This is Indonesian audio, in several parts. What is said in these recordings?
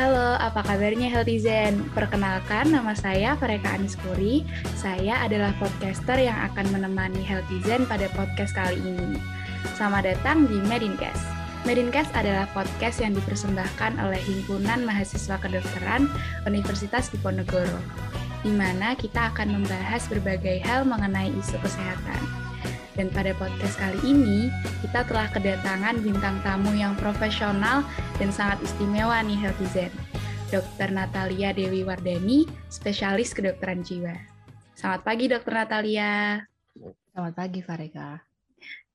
Halo, apa kabarnya Healthyzen? Perkenalkan, nama saya Fareka Aniskuri. Saya adalah podcaster yang akan menemani Healthyzen pada podcast kali ini. Selamat datang di Medincast. Medincast adalah podcast yang dipersembahkan oleh Himpunan Mahasiswa Kedokteran Universitas Diponegoro, di mana kita akan membahas berbagai hal mengenai isu kesehatan. Dan pada podcast kali ini, kita telah kedatangan bintang tamu yang profesional dan sangat istimewa nih Healthy Zen. Dr. Natalia Dewi Wardani, spesialis kedokteran jiwa. Selamat pagi Dr. Natalia. Selamat pagi Fareka.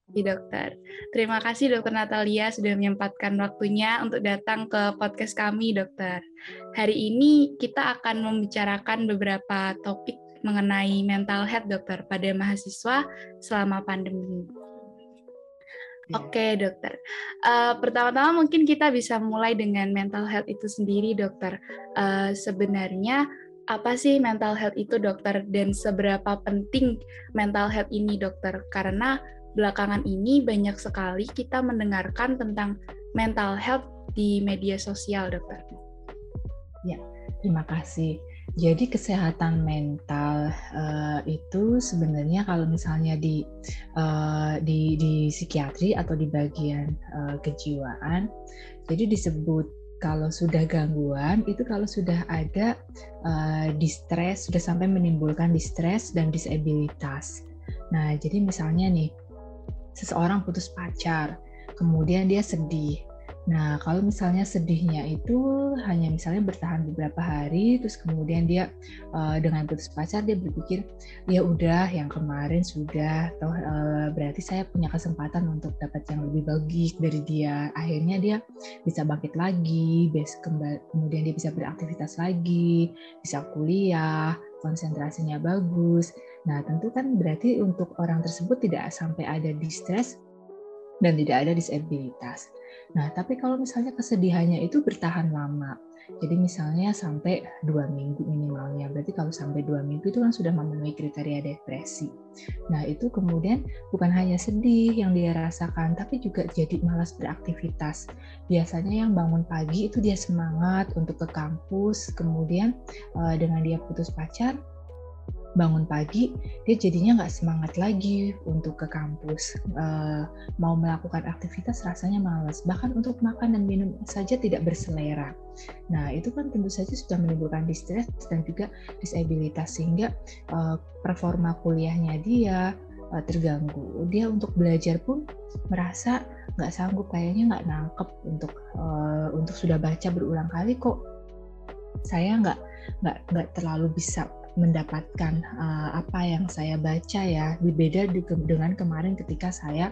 Di dokter. Terima kasih dokter Natalia sudah menyempatkan waktunya untuk datang ke podcast kami dokter. Hari ini kita akan membicarakan beberapa topik mengenai mental health dokter pada mahasiswa selama pandemi. Ya. Oke okay, dokter. Uh, pertama-tama mungkin kita bisa mulai dengan mental health itu sendiri dokter. Uh, sebenarnya apa sih mental health itu dokter dan seberapa penting mental health ini dokter? Karena belakangan ini banyak sekali kita mendengarkan tentang mental health di media sosial, dokter. Ya, terima kasih. Jadi kesehatan mental uh, itu sebenarnya kalau misalnya di uh, di di psikiatri atau di bagian uh, kejiwaan, jadi disebut kalau sudah gangguan itu kalau sudah ada uh, distress sudah sampai menimbulkan distress dan disabilitas. Nah, jadi misalnya nih seseorang putus pacar, kemudian dia sedih. Nah, kalau misalnya sedihnya itu hanya misalnya bertahan beberapa hari, terus kemudian dia uh, dengan putus pacar dia berpikir ya udah yang kemarin sudah, atau uh, berarti saya punya kesempatan untuk dapat yang lebih bagus dari dia. Akhirnya dia bisa bangkit lagi, kemudian dia bisa beraktivitas lagi, bisa kuliah, konsentrasinya bagus. Nah, tentu kan berarti untuk orang tersebut tidak sampai ada distress dan tidak ada disabilitas. Nah, tapi kalau misalnya kesedihannya itu bertahan lama, jadi misalnya sampai dua minggu minimalnya, berarti kalau sampai dua minggu itu kan sudah memenuhi kriteria depresi. Nah, itu kemudian bukan hanya sedih yang dia rasakan, tapi juga jadi malas beraktivitas. Biasanya yang bangun pagi itu dia semangat untuk ke kampus, kemudian eh, dengan dia putus pacar, bangun pagi dia jadinya nggak semangat lagi untuk ke kampus. Uh, mau melakukan aktivitas rasanya malas bahkan untuk makan dan minum saja tidak berselera. Nah itu kan tentu saja sudah menimbulkan distress dan juga disabilitas sehingga uh, performa kuliahnya dia uh, terganggu. Dia untuk belajar pun merasa nggak sanggup kayaknya nggak nangkep untuk uh, untuk sudah baca berulang kali kok. Saya nggak nggak nggak terlalu bisa mendapatkan uh, apa yang saya baca ya berbeda dengan kemarin ketika saya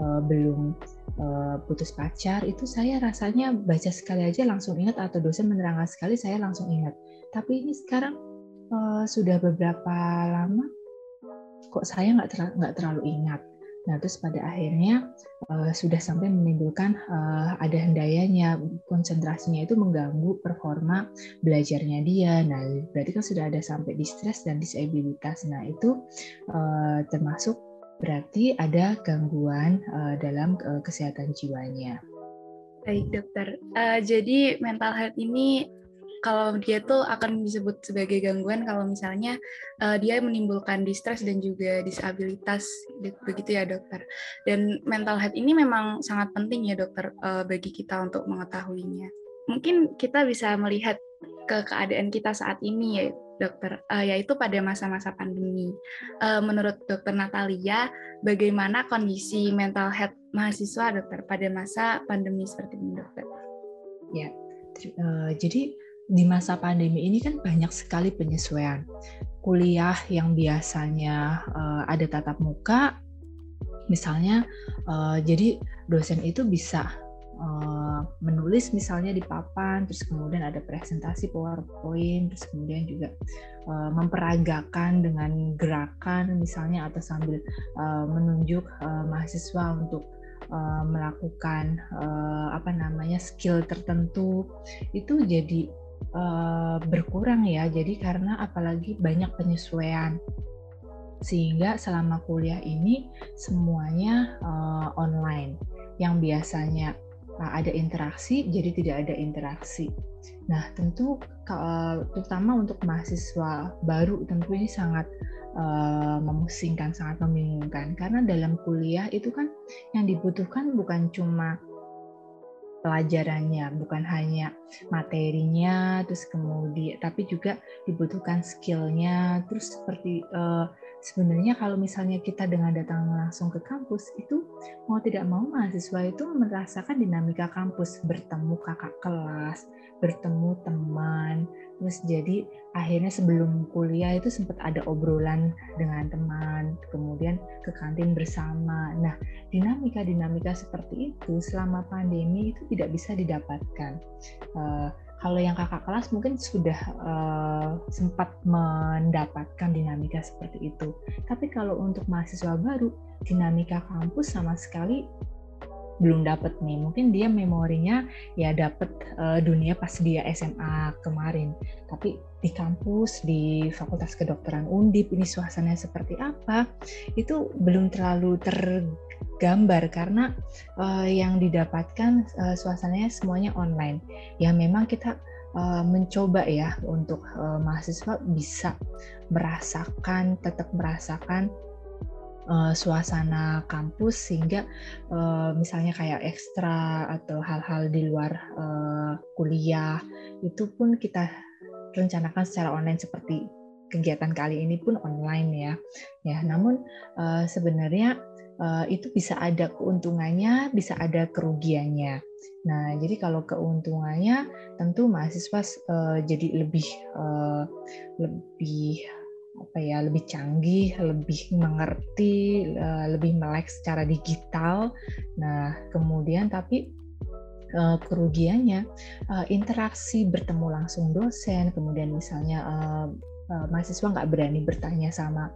uh, belum uh, putus pacar itu saya rasanya baca sekali aja langsung ingat atau dosen menerangkan sekali saya langsung ingat. Tapi ini sekarang uh, sudah beberapa lama kok saya nggak ter terlalu ingat Nah, terus pada akhirnya uh, sudah sampai menimbulkan uh, ada hendayanya konsentrasinya itu mengganggu performa belajarnya dia. Nah, berarti kan sudah ada sampai distress dan disabilitas. Nah, itu uh, termasuk berarti ada gangguan uh, dalam uh, kesehatan jiwanya. Baik, dokter. Uh, jadi mental health ini kalau dia tuh akan disebut sebagai gangguan kalau misalnya uh, dia menimbulkan distress dan juga disabilitas begitu ya dokter. Dan mental health ini memang sangat penting ya dokter uh, bagi kita untuk mengetahuinya. Mungkin kita bisa melihat ke keadaan kita saat ini ya dokter, uh, yaitu pada masa-masa pandemi. Uh, menurut dokter Natalia, bagaimana kondisi mental health mahasiswa dokter pada masa pandemi seperti ini dokter? Ya, uh, jadi di masa pandemi ini kan banyak sekali penyesuaian. Kuliah yang biasanya uh, ada tatap muka, misalnya, uh, jadi dosen itu bisa uh, menulis misalnya di papan, terus kemudian ada presentasi PowerPoint, terus kemudian juga memperagakan dengan gerakan misalnya atau sambil uh, menunjuk uh, mahasiswa untuk melakukan apa namanya skill tertentu itu jadi uh, berkurang ya. Jadi karena apalagi banyak penyesuaian sehingga selama kuliah ini semuanya uh, online yang biasanya uh, ada interaksi jadi tidak ada interaksi. Nah, tentu terutama untuk mahasiswa baru tentu ini sangat uh, memusingkan, sangat membingungkan karena dalam kuliah itu kan yang dibutuhkan bukan cuma pelajarannya, bukan hanya materinya, terus kemudian tapi juga dibutuhkan skillnya, terus seperti uh, sebenarnya kalau misalnya kita dengan datang langsung ke kampus itu mau tidak mau mahasiswa itu merasakan dinamika kampus. Bertemu kakak kelas bertemu teman terus jadi akhirnya sebelum kuliah itu sempat ada obrolan dengan teman kemudian ke kantin bersama. Nah dinamika dinamika seperti itu selama pandemi itu tidak bisa didapatkan. Uh, kalau yang kakak kelas mungkin sudah uh, sempat mendapatkan dinamika seperti itu. Tapi kalau untuk mahasiswa baru, dinamika kampus sama sekali belum dapat nih. Mungkin dia memorinya ya dapat uh, dunia pas dia SMA kemarin. Tapi di kampus di Fakultas Kedokteran Undip ini suasananya seperti apa? Itu belum terlalu tergambar karena uh, yang didapatkan uh, suasananya semuanya online. Ya memang kita mencoba ya untuk mahasiswa bisa merasakan tetap merasakan uh, suasana kampus sehingga uh, misalnya kayak ekstra atau hal-hal di luar uh, kuliah itu pun kita rencanakan secara online seperti kegiatan kali ini pun online ya. Ya, namun uh, sebenarnya uh, itu bisa ada keuntungannya, bisa ada kerugiannya. Nah, jadi kalau keuntungannya tentu mahasiswa uh, jadi lebih uh, lebih apa ya lebih canggih, lebih mengerti, uh, lebih melek secara digital. Nah, kemudian tapi uh, kerugiannya uh, interaksi bertemu langsung dosen, kemudian misalnya mahasiswa nggak berani bertanya sama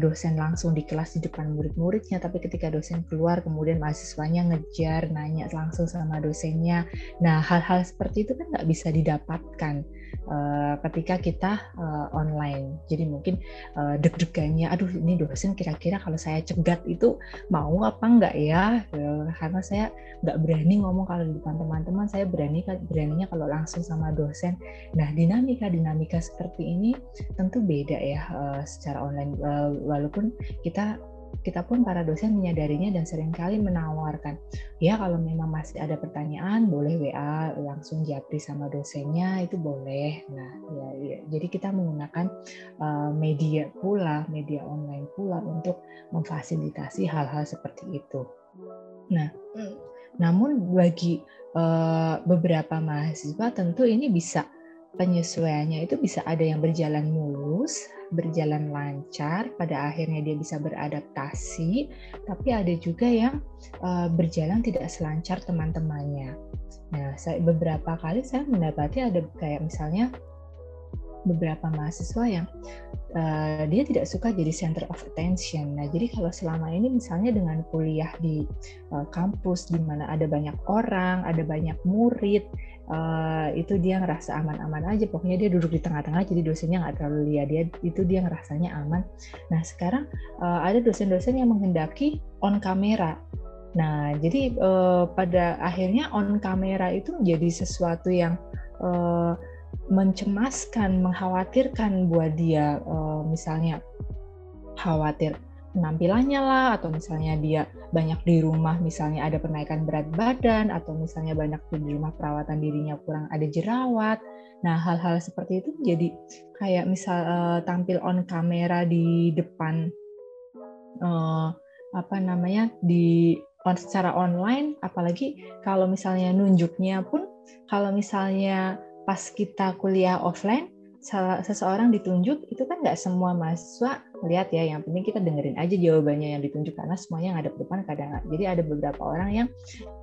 dosen langsung di kelas di depan murid-muridnya, tapi ketika dosen keluar kemudian mahasiswanya ngejar, nanya langsung sama dosennya. Nah, hal-hal seperti itu kan nggak bisa didapatkan uh, ketika kita uh, online. Jadi mungkin uh, deg-degannya, aduh ini dosen kira-kira kalau saya cegat itu mau apa enggak ya? Karena saya nggak berani ngomong kalau di depan teman-teman, saya berani beraninya kalau langsung sama dosen. Nah dinamika-dinamika seperti ini tentu beda ya uh, secara online. Uh, walaupun kita kita pun para dosen menyadarinya dan sering kali menawarkan, ya kalau memang masih ada pertanyaan boleh WA langsung japri sama dosennya itu boleh. Nah, ya, ya. jadi kita menggunakan uh, media pula, media online pula untuk memfasilitasi hal-hal seperti itu. Nah, hmm. namun bagi uh, beberapa mahasiswa tentu ini bisa penyesuaiannya itu bisa ada yang berjalan mulus, berjalan lancar, pada akhirnya dia bisa beradaptasi, tapi ada juga yang uh, berjalan tidak selancar teman-temannya. Nah, saya beberapa kali saya mendapati ada kayak misalnya beberapa mahasiswa yang uh, dia tidak suka jadi center of attention. Nah, jadi kalau selama ini misalnya dengan kuliah di uh, kampus di mana ada banyak orang, ada banyak murid, uh, itu dia ngerasa aman-aman aja. Pokoknya dia duduk di tengah-tengah, jadi dosennya nggak terlalu lihat dia. Itu dia ngerasanya aman. Nah, sekarang uh, ada dosen-dosen yang menghendaki on kamera. Nah, jadi uh, pada akhirnya on kamera itu menjadi sesuatu yang uh, mencemaskan, mengkhawatirkan buat dia, uh, misalnya khawatir penampilannya lah, atau misalnya dia banyak di rumah, misalnya ada penaikan berat badan, atau misalnya banyak di rumah perawatan dirinya kurang ada jerawat. Nah, hal-hal seperti itu jadi kayak misal uh, tampil on kamera di depan uh, apa namanya di on, secara online, apalagi kalau misalnya nunjuknya pun kalau misalnya pas kita kuliah offline seseorang ditunjuk itu kan nggak semua mahasiswa lihat ya. Yang penting kita dengerin aja jawabannya yang ditunjuk karena semuanya yang ada depan kadang jadi ada beberapa orang yang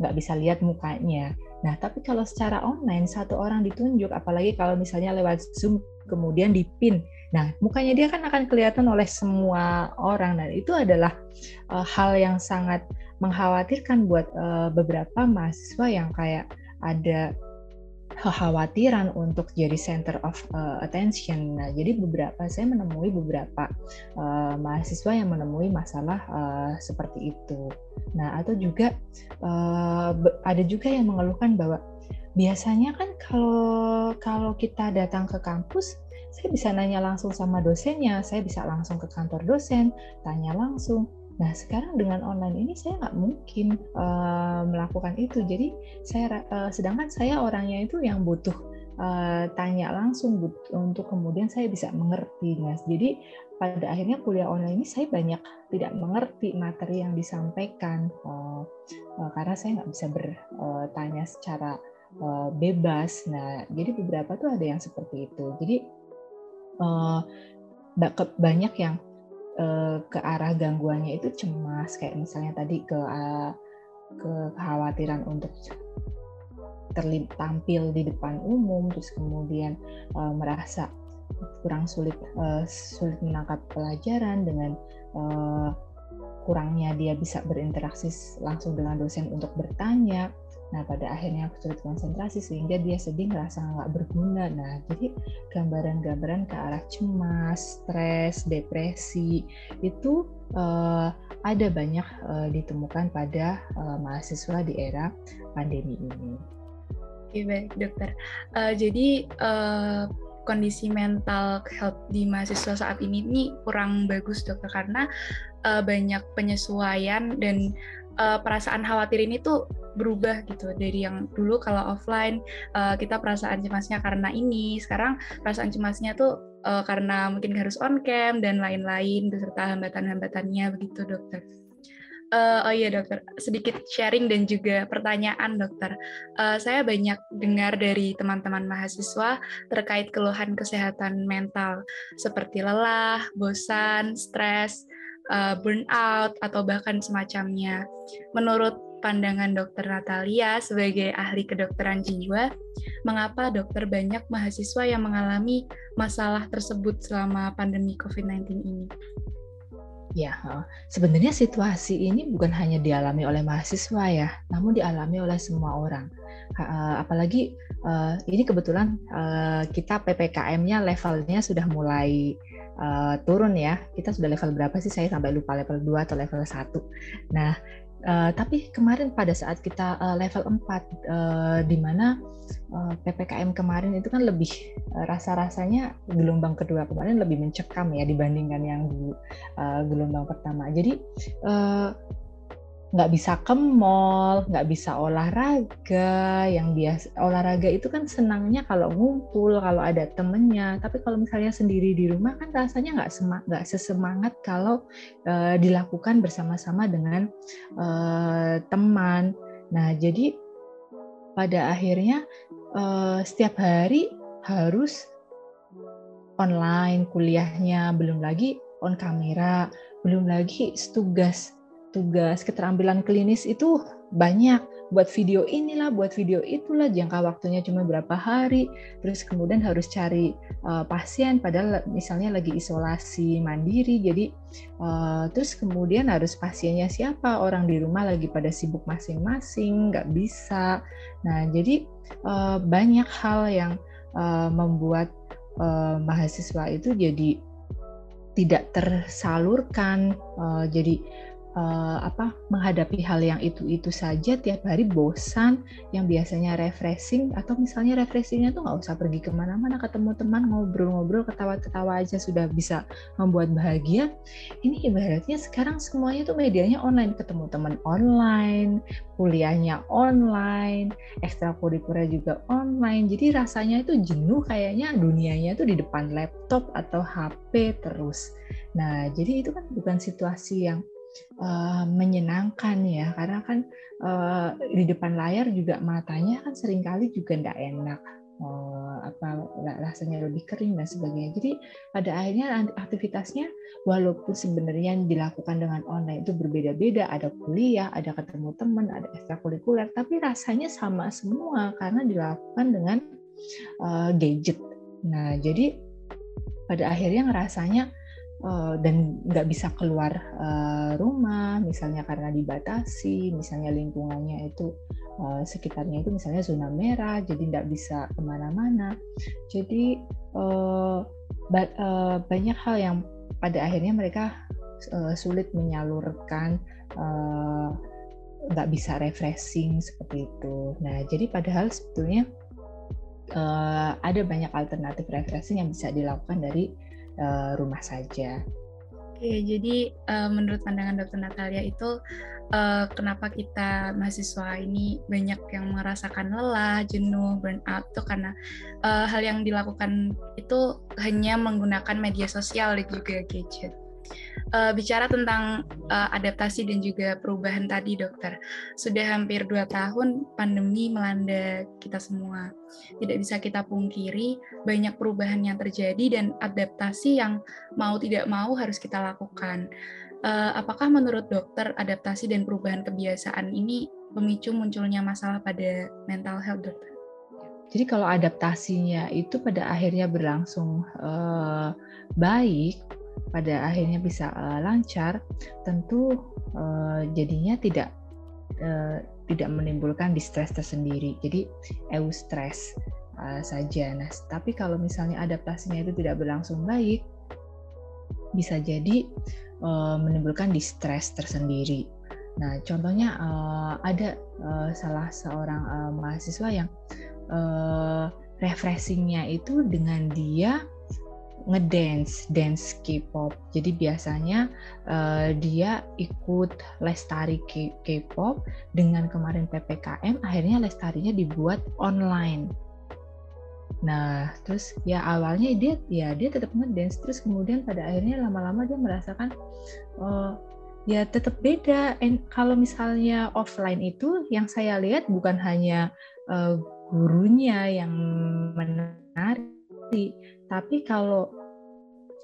nggak bisa lihat mukanya. Nah tapi kalau secara online satu orang ditunjuk apalagi kalau misalnya lewat zoom kemudian dipin nah mukanya dia kan akan kelihatan oleh semua orang. Dan itu adalah uh, hal yang sangat mengkhawatirkan buat uh, beberapa mahasiswa yang kayak ada kekhawatiran untuk jadi center of uh, attention. Nah, jadi beberapa saya menemui beberapa uh, mahasiswa yang menemui masalah uh, seperti itu. Nah, atau juga uh, ada juga yang mengeluhkan bahwa biasanya kan kalau kalau kita datang ke kampus saya bisa nanya langsung sama dosennya, saya bisa langsung ke kantor dosen, tanya langsung. Nah sekarang dengan online ini saya nggak mungkin uh, melakukan itu. Jadi saya uh, sedangkan saya orangnya itu yang butuh uh, tanya langsung but, untuk kemudian saya bisa mengerti, mas. Jadi pada akhirnya kuliah online ini saya banyak tidak mengerti materi yang disampaikan uh, uh, karena saya nggak bisa bertanya secara uh, bebas. Nah jadi beberapa tuh ada yang seperti itu. Jadi uh, banyak yang uh, ke arah gangguannya itu cemas kayak misalnya tadi ke uh, kekhawatiran untuk terlibat tampil di depan umum terus kemudian uh, merasa kurang sulit uh, sulit menangkap pelajaran dengan uh, kurangnya dia bisa berinteraksi langsung dengan dosen untuk bertanya Nah, pada akhirnya sulit konsentrasi sehingga dia sedih merasa nggak berguna. Nah, jadi gambaran-gambaran ke arah cemas, stres, depresi itu uh, ada banyak uh, ditemukan pada uh, mahasiswa di era pandemi ini. Oke, baik, dokter. Uh, jadi uh, kondisi mental health di mahasiswa saat ini ini kurang bagus dokter karena uh, banyak penyesuaian dan uh, perasaan khawatir ini tuh berubah gitu dari yang dulu kalau offline uh, kita perasaan cemasnya karena ini sekarang perasaan cemasnya tuh uh, karena mungkin harus on cam dan lain-lain beserta hambatan-hambatannya begitu dokter. Uh, oh iya dokter, sedikit sharing dan juga pertanyaan dokter. Uh, saya banyak dengar dari teman-teman mahasiswa terkait keluhan kesehatan mental seperti lelah, bosan, stres, uh, burnout atau bahkan semacamnya. Menurut pandangan dokter Natalia sebagai ahli kedokteran jiwa, mengapa dokter banyak mahasiswa yang mengalami masalah tersebut selama pandemi COVID-19 ini? Ya, sebenarnya situasi ini bukan hanya dialami oleh mahasiswa ya, namun dialami oleh semua orang. Eh, apalagi eh, ini kebetulan kita PPKM-nya levelnya sudah mulai turun ya. Kita sudah level berapa sih? Saya sampai lupa level 2 atau level 1. Nah, Uh, tapi kemarin pada saat kita uh, level 4 uh, di mana uh, PPKM kemarin itu kan lebih uh, rasa-rasanya gelombang kedua kemarin lebih mencekam ya dibandingkan yang di uh, gelombang pertama. Jadi uh, nggak bisa ke mall, nggak bisa olahraga, yang biasa olahraga itu kan senangnya kalau ngumpul, kalau ada temennya. Tapi kalau misalnya sendiri di rumah kan rasanya nggak nggak sesemangat kalau uh, dilakukan bersama-sama dengan uh, teman. Nah jadi pada akhirnya uh, setiap hari harus online kuliahnya, belum lagi on kamera, belum lagi tugas tugas keterampilan klinis itu banyak. Buat video inilah, buat video itulah, jangka waktunya cuma berapa hari, terus kemudian harus cari uh, pasien padahal misalnya lagi isolasi mandiri, jadi uh, terus kemudian harus pasiennya siapa, orang di rumah lagi pada sibuk masing-masing, nggak bisa. Nah jadi uh, banyak hal yang uh, membuat uh, mahasiswa itu jadi tidak tersalurkan, uh, jadi uh, apa menghadapi hal yang itu-itu saja tiap hari bosan yang biasanya refreshing atau misalnya refreshingnya tuh nggak usah pergi ke mana-mana ketemu teman ngobrol-ngobrol ketawa-ketawa aja sudah bisa membuat bahagia. Ini ibaratnya sekarang semuanya tuh medianya online. Ketemu teman online kuliahnya online ekstrakurikuler juga online. Jadi rasanya itu jenuh kayaknya dunianya tuh di depan laptop atau HP terus. Nah jadi itu kan bukan situasi yang uh, menyenangkan ya. Karena kan uh, di depan layar juga matanya kan sering kali juga tidak enak. Uh, apa rasanya lebih kering dan sebagainya. Jadi pada akhirnya aktivitasnya walaupun sebenarnya dilakukan dengan online itu berbeda-beda. Ada kuliah ada ketemu teman ada ekstrakurikuler. Tapi rasanya sama semua karena dilakukan dengan uh, gadget. Nah jadi pada akhirnya ngerasanya uh, dan nggak bisa keluar uh, rumah, misalnya karena dibatasi, misalnya lingkungannya itu uh, sekitarnya itu misalnya zona merah, jadi nggak bisa ke mana-mana. Jadi uh, ba uh, banyak hal yang pada akhirnya mereka uh, sulit menyalurkan uh, bisa refreshing seperti itu. Nah, jadi padahal sebetulnya uh, ada banyak alternatif refreshing yang bisa dilakukan dari uh, rumah saja. Oke, jadi uh, menurut pandangan Dokter Natalia itu uh, kenapa kita mahasiswa ini banyak yang merasakan lelah, jenuh, burnout itu karena uh, hal yang dilakukan itu hanya menggunakan media sosial dan juga gadget uh, bicara tentang uh, adaptasi dan juga perubahan tadi, dokter. Sudah hampir dua tahun pandemi melanda kita semua. Tidak bisa kita pungkiri banyak perubahan yang terjadi dan adaptasi yang mau tidak mau harus kita lakukan. Uh, apakah menurut dokter adaptasi dan perubahan kebiasaan ini memicu munculnya masalah pada mental health, dokter? Jadi kalau adaptasinya itu pada akhirnya berlangsung uh, baik, pada akhirnya bisa uh, lancar, tentu uh, jadinya tidak uh, tidak menimbulkan distress tersendiri. Jadi eustress uh, saja. Nah, tapi kalau misalnya adaptasinya itu tidak berlangsung baik, bisa jadi uh, menimbulkan distress tersendiri. Nah, contohnya uh, ada uh, salah seorang uh, mahasiswa yang uh, refreshingnya itu dengan dia ngedance, dance K-pop. Jadi biasanya uh, dia ikut lestari K-pop dengan kemarin PPKM, akhirnya lestarinya dibuat online. Nah, terus ya awalnya dia ya dia tetap ngedance, terus kemudian pada akhirnya lama-lama dia merasakan uh, ya tetap beda. And kalau misalnya offline itu yang saya lihat bukan hanya uh, gurunya yang menari, tapi kalau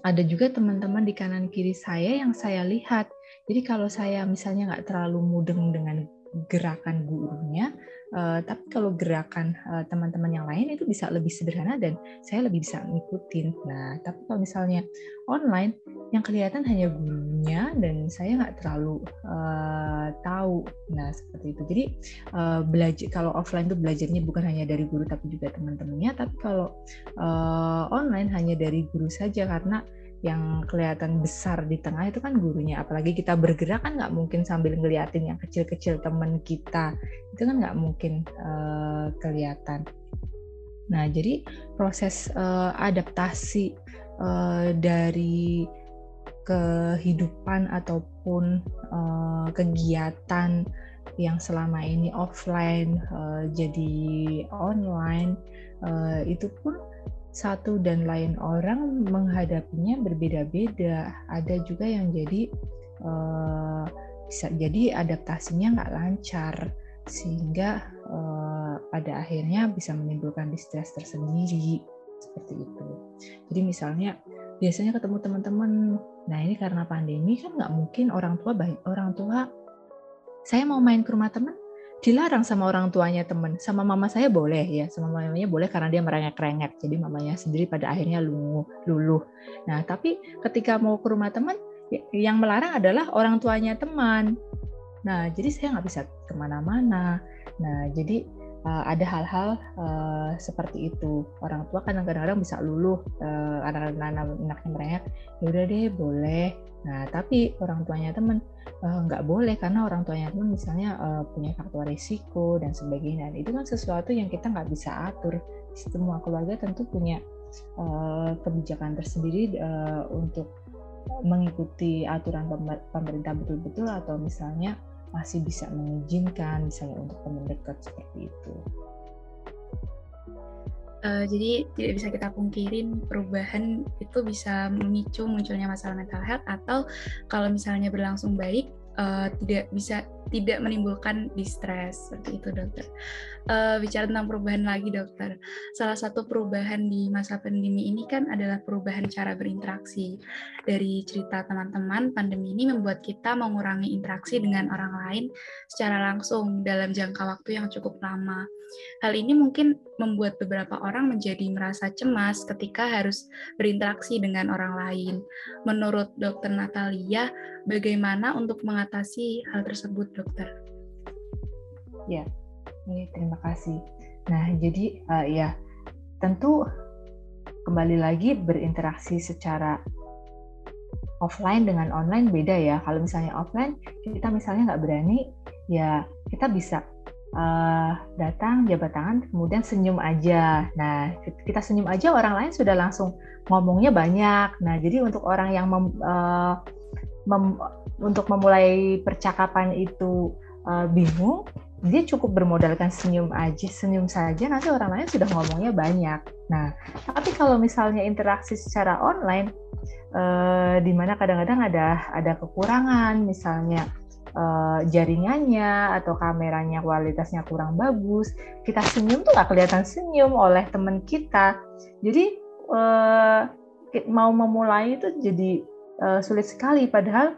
ada juga teman-teman di kanan kiri saya yang saya lihat. Jadi kalau saya misalnya nggak terlalu mudeng dengan gerakan gurunya, uh, tapi kalau gerakan uh, teman-teman yang lain itu bisa lebih sederhana dan saya lebih bisa ngikutin. Nah, tapi kalau misalnya online, yang kelihatan hanya gurunya dan saya nggak terlalu uh, tahu. Nah, seperti itu. Jadi uh, belajar kalau offline itu belajarnya bukan hanya dari guru tapi juga teman-temannya, tapi kalau uh, online hanya dari guru saja karena yang kelihatan besar di tengah itu kan gurunya. Apalagi kita bergerak kan nggak mungkin sambil ngeliatin yang kecil-kecil teman kita. Itu kan nggak mungkin uh, kelihatan. Nah jadi proses uh, adaptasi uh, dari kehidupan ataupun uh, kegiatan yang selama ini offline uh, jadi online uh, itu pun satu dan lain orang menghadapinya berbeda-beda. Ada juga yang jadi uh, bisa jadi adaptasinya nggak lancar sehingga uh, pada akhirnya bisa menimbulkan distress tersendiri seperti itu. Jadi misalnya biasanya ketemu teman-teman, nah ini karena pandemi kan nggak mungkin orang tua baik orang tua saya mau main ke rumah teman dilarang sama orang tuanya temen. Sama mama saya boleh ya sama mamanya boleh karena dia merengek-rengek. Jadi mamanya sendiri pada akhirnya luluh luluh. Nah tapi ketika mau ke rumah teman ya, yang melarang adalah orang tuanya teman. Nah jadi saya nggak bisa ke mana-mana. Nah jadi uh, ada hal-hal uh, seperti itu. Orang tua kan kadang-kadang bisa luluh uh, anak-anak anaknya merengek ya udah deh boleh. Nah tapi orang tuanya teman uh, nggak boleh karena orang tuanya pun misalnya uh, punya faktor risiko dan sebagainya. Itu kan sesuatu yang kita nggak bisa atur. Semua keluarga tentu punya uh, kebijakan tersendiri uh, untuk mengikuti aturan pemerintah betul-betul atau misalnya masih bisa mengizinkan misalnya untuk teman dekat seperti itu. Uh, jadi tidak bisa kita pungkirin perubahan itu bisa memicu munculnya masalah mental health atau kalau misalnya berlangsung baik uh, tidak bisa tidak menimbulkan distress seperti itu dokter. Uh, bicara tentang perubahan lagi dokter, salah satu perubahan di masa pandemi ini kan adalah perubahan cara berinteraksi. Dari cerita teman-teman, pandemi ini membuat kita mengurangi interaksi dengan orang lain secara langsung dalam jangka waktu yang cukup lama. Hal ini mungkin membuat beberapa orang menjadi merasa cemas ketika harus berinteraksi dengan orang lain. Menurut Dokter Natalia, bagaimana untuk mengatasi hal tersebut, dokter? Ya, ini terima kasih. Nah, jadi uh, ya tentu kembali lagi berinteraksi secara offline dengan online beda ya. Kalau misalnya offline, kita misalnya nggak berani, ya kita bisa uh, datang jabat tangan kemudian senyum aja. Nah, kita senyum aja orang lain sudah langsung ngomongnya banyak. Nah, jadi untuk orang yang mem, uh, mem, untuk memulai percakapan itu uh, bingung, dia cukup bermodalkan senyum aja, senyum saja nanti orang lain sudah ngomongnya banyak. Nah, tapi kalau misalnya interaksi secara online, uh, di mana kadang-kadang ada ada kekurangan, misalnya uh, jaringannya atau kameranya kualitasnya kurang bagus, kita senyum tuh nggak kelihatan senyum oleh teman kita. Jadi uh, mau memulai itu jadi uh, sulit sekali. Padahal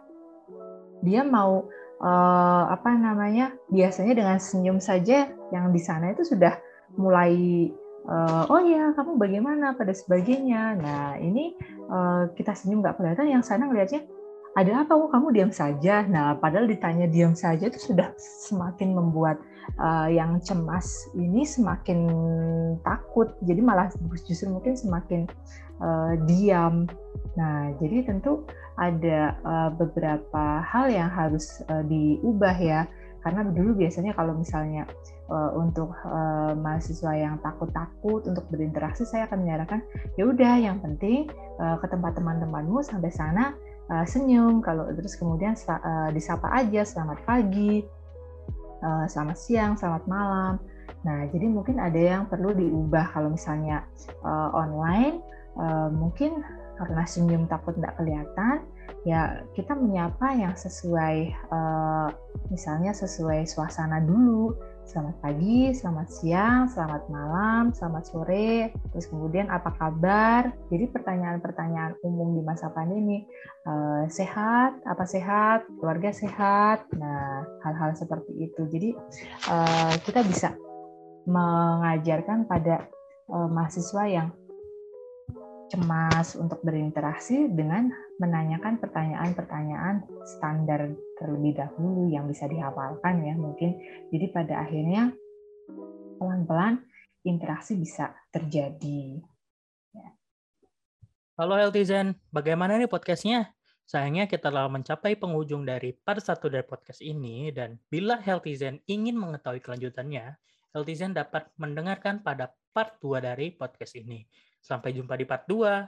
dia mau uh, apa namanya biasanya dengan senyum saja yang di sana itu sudah mulai uh, oh ya kamu bagaimana? pada sebagainya. Nah ini uh, kita senyum nggak kelihatan yang sana ngelihatnya ada apa oh kamu diam saja. Nah padahal ditanya diam saja itu sudah semakin membuat uh, yang cemas ini semakin takut. Jadi malah justru mungkin semakin uh, diam. Nah jadi tentu ada uh, beberapa hal yang harus uh, diubah ya. Karena dulu biasanya kalau misalnya uh, untuk uh, mahasiswa yang takut-takut untuk berinteraksi saya akan menyarankan ya udah yang penting uh, ke tempat teman-temanmu sampai sana uh, senyum kalau terus kemudian uh, disapa aja selamat pagi uh, selamat siang selamat malam. Nah jadi mungkin ada yang perlu diubah. Kalau misalnya uh, online uh, mungkin karena senyum takut tidak kelihatan ya kita menyapa yang sesuai uh, misalnya sesuai suasana dulu Selamat pagi, selamat siang, selamat malam, selamat sore, terus kemudian apa kabar? Jadi pertanyaan-pertanyaan umum di masa pandemi, uh, sehat, apa sehat, keluarga sehat, nah hal-hal seperti itu. Jadi uh, kita bisa mengajarkan pada uh, mahasiswa yang cemas untuk berinteraksi dengan menanyakan pertanyaan-pertanyaan standar terlebih dahulu yang bisa dihafalkan ya mungkin. Jadi pada akhirnya pelan-pelan interaksi bisa terjadi. Ya. Halo Healthyzen, bagaimana nih podcastnya? Sayangnya kita telah mencapai penghujung dari part 1 dari podcast ini dan bila Healthyzen ingin mengetahui kelanjutannya, Healthyzen dapat mendengarkan pada part 2 dari podcast ini. Sampai jumpa di part 2.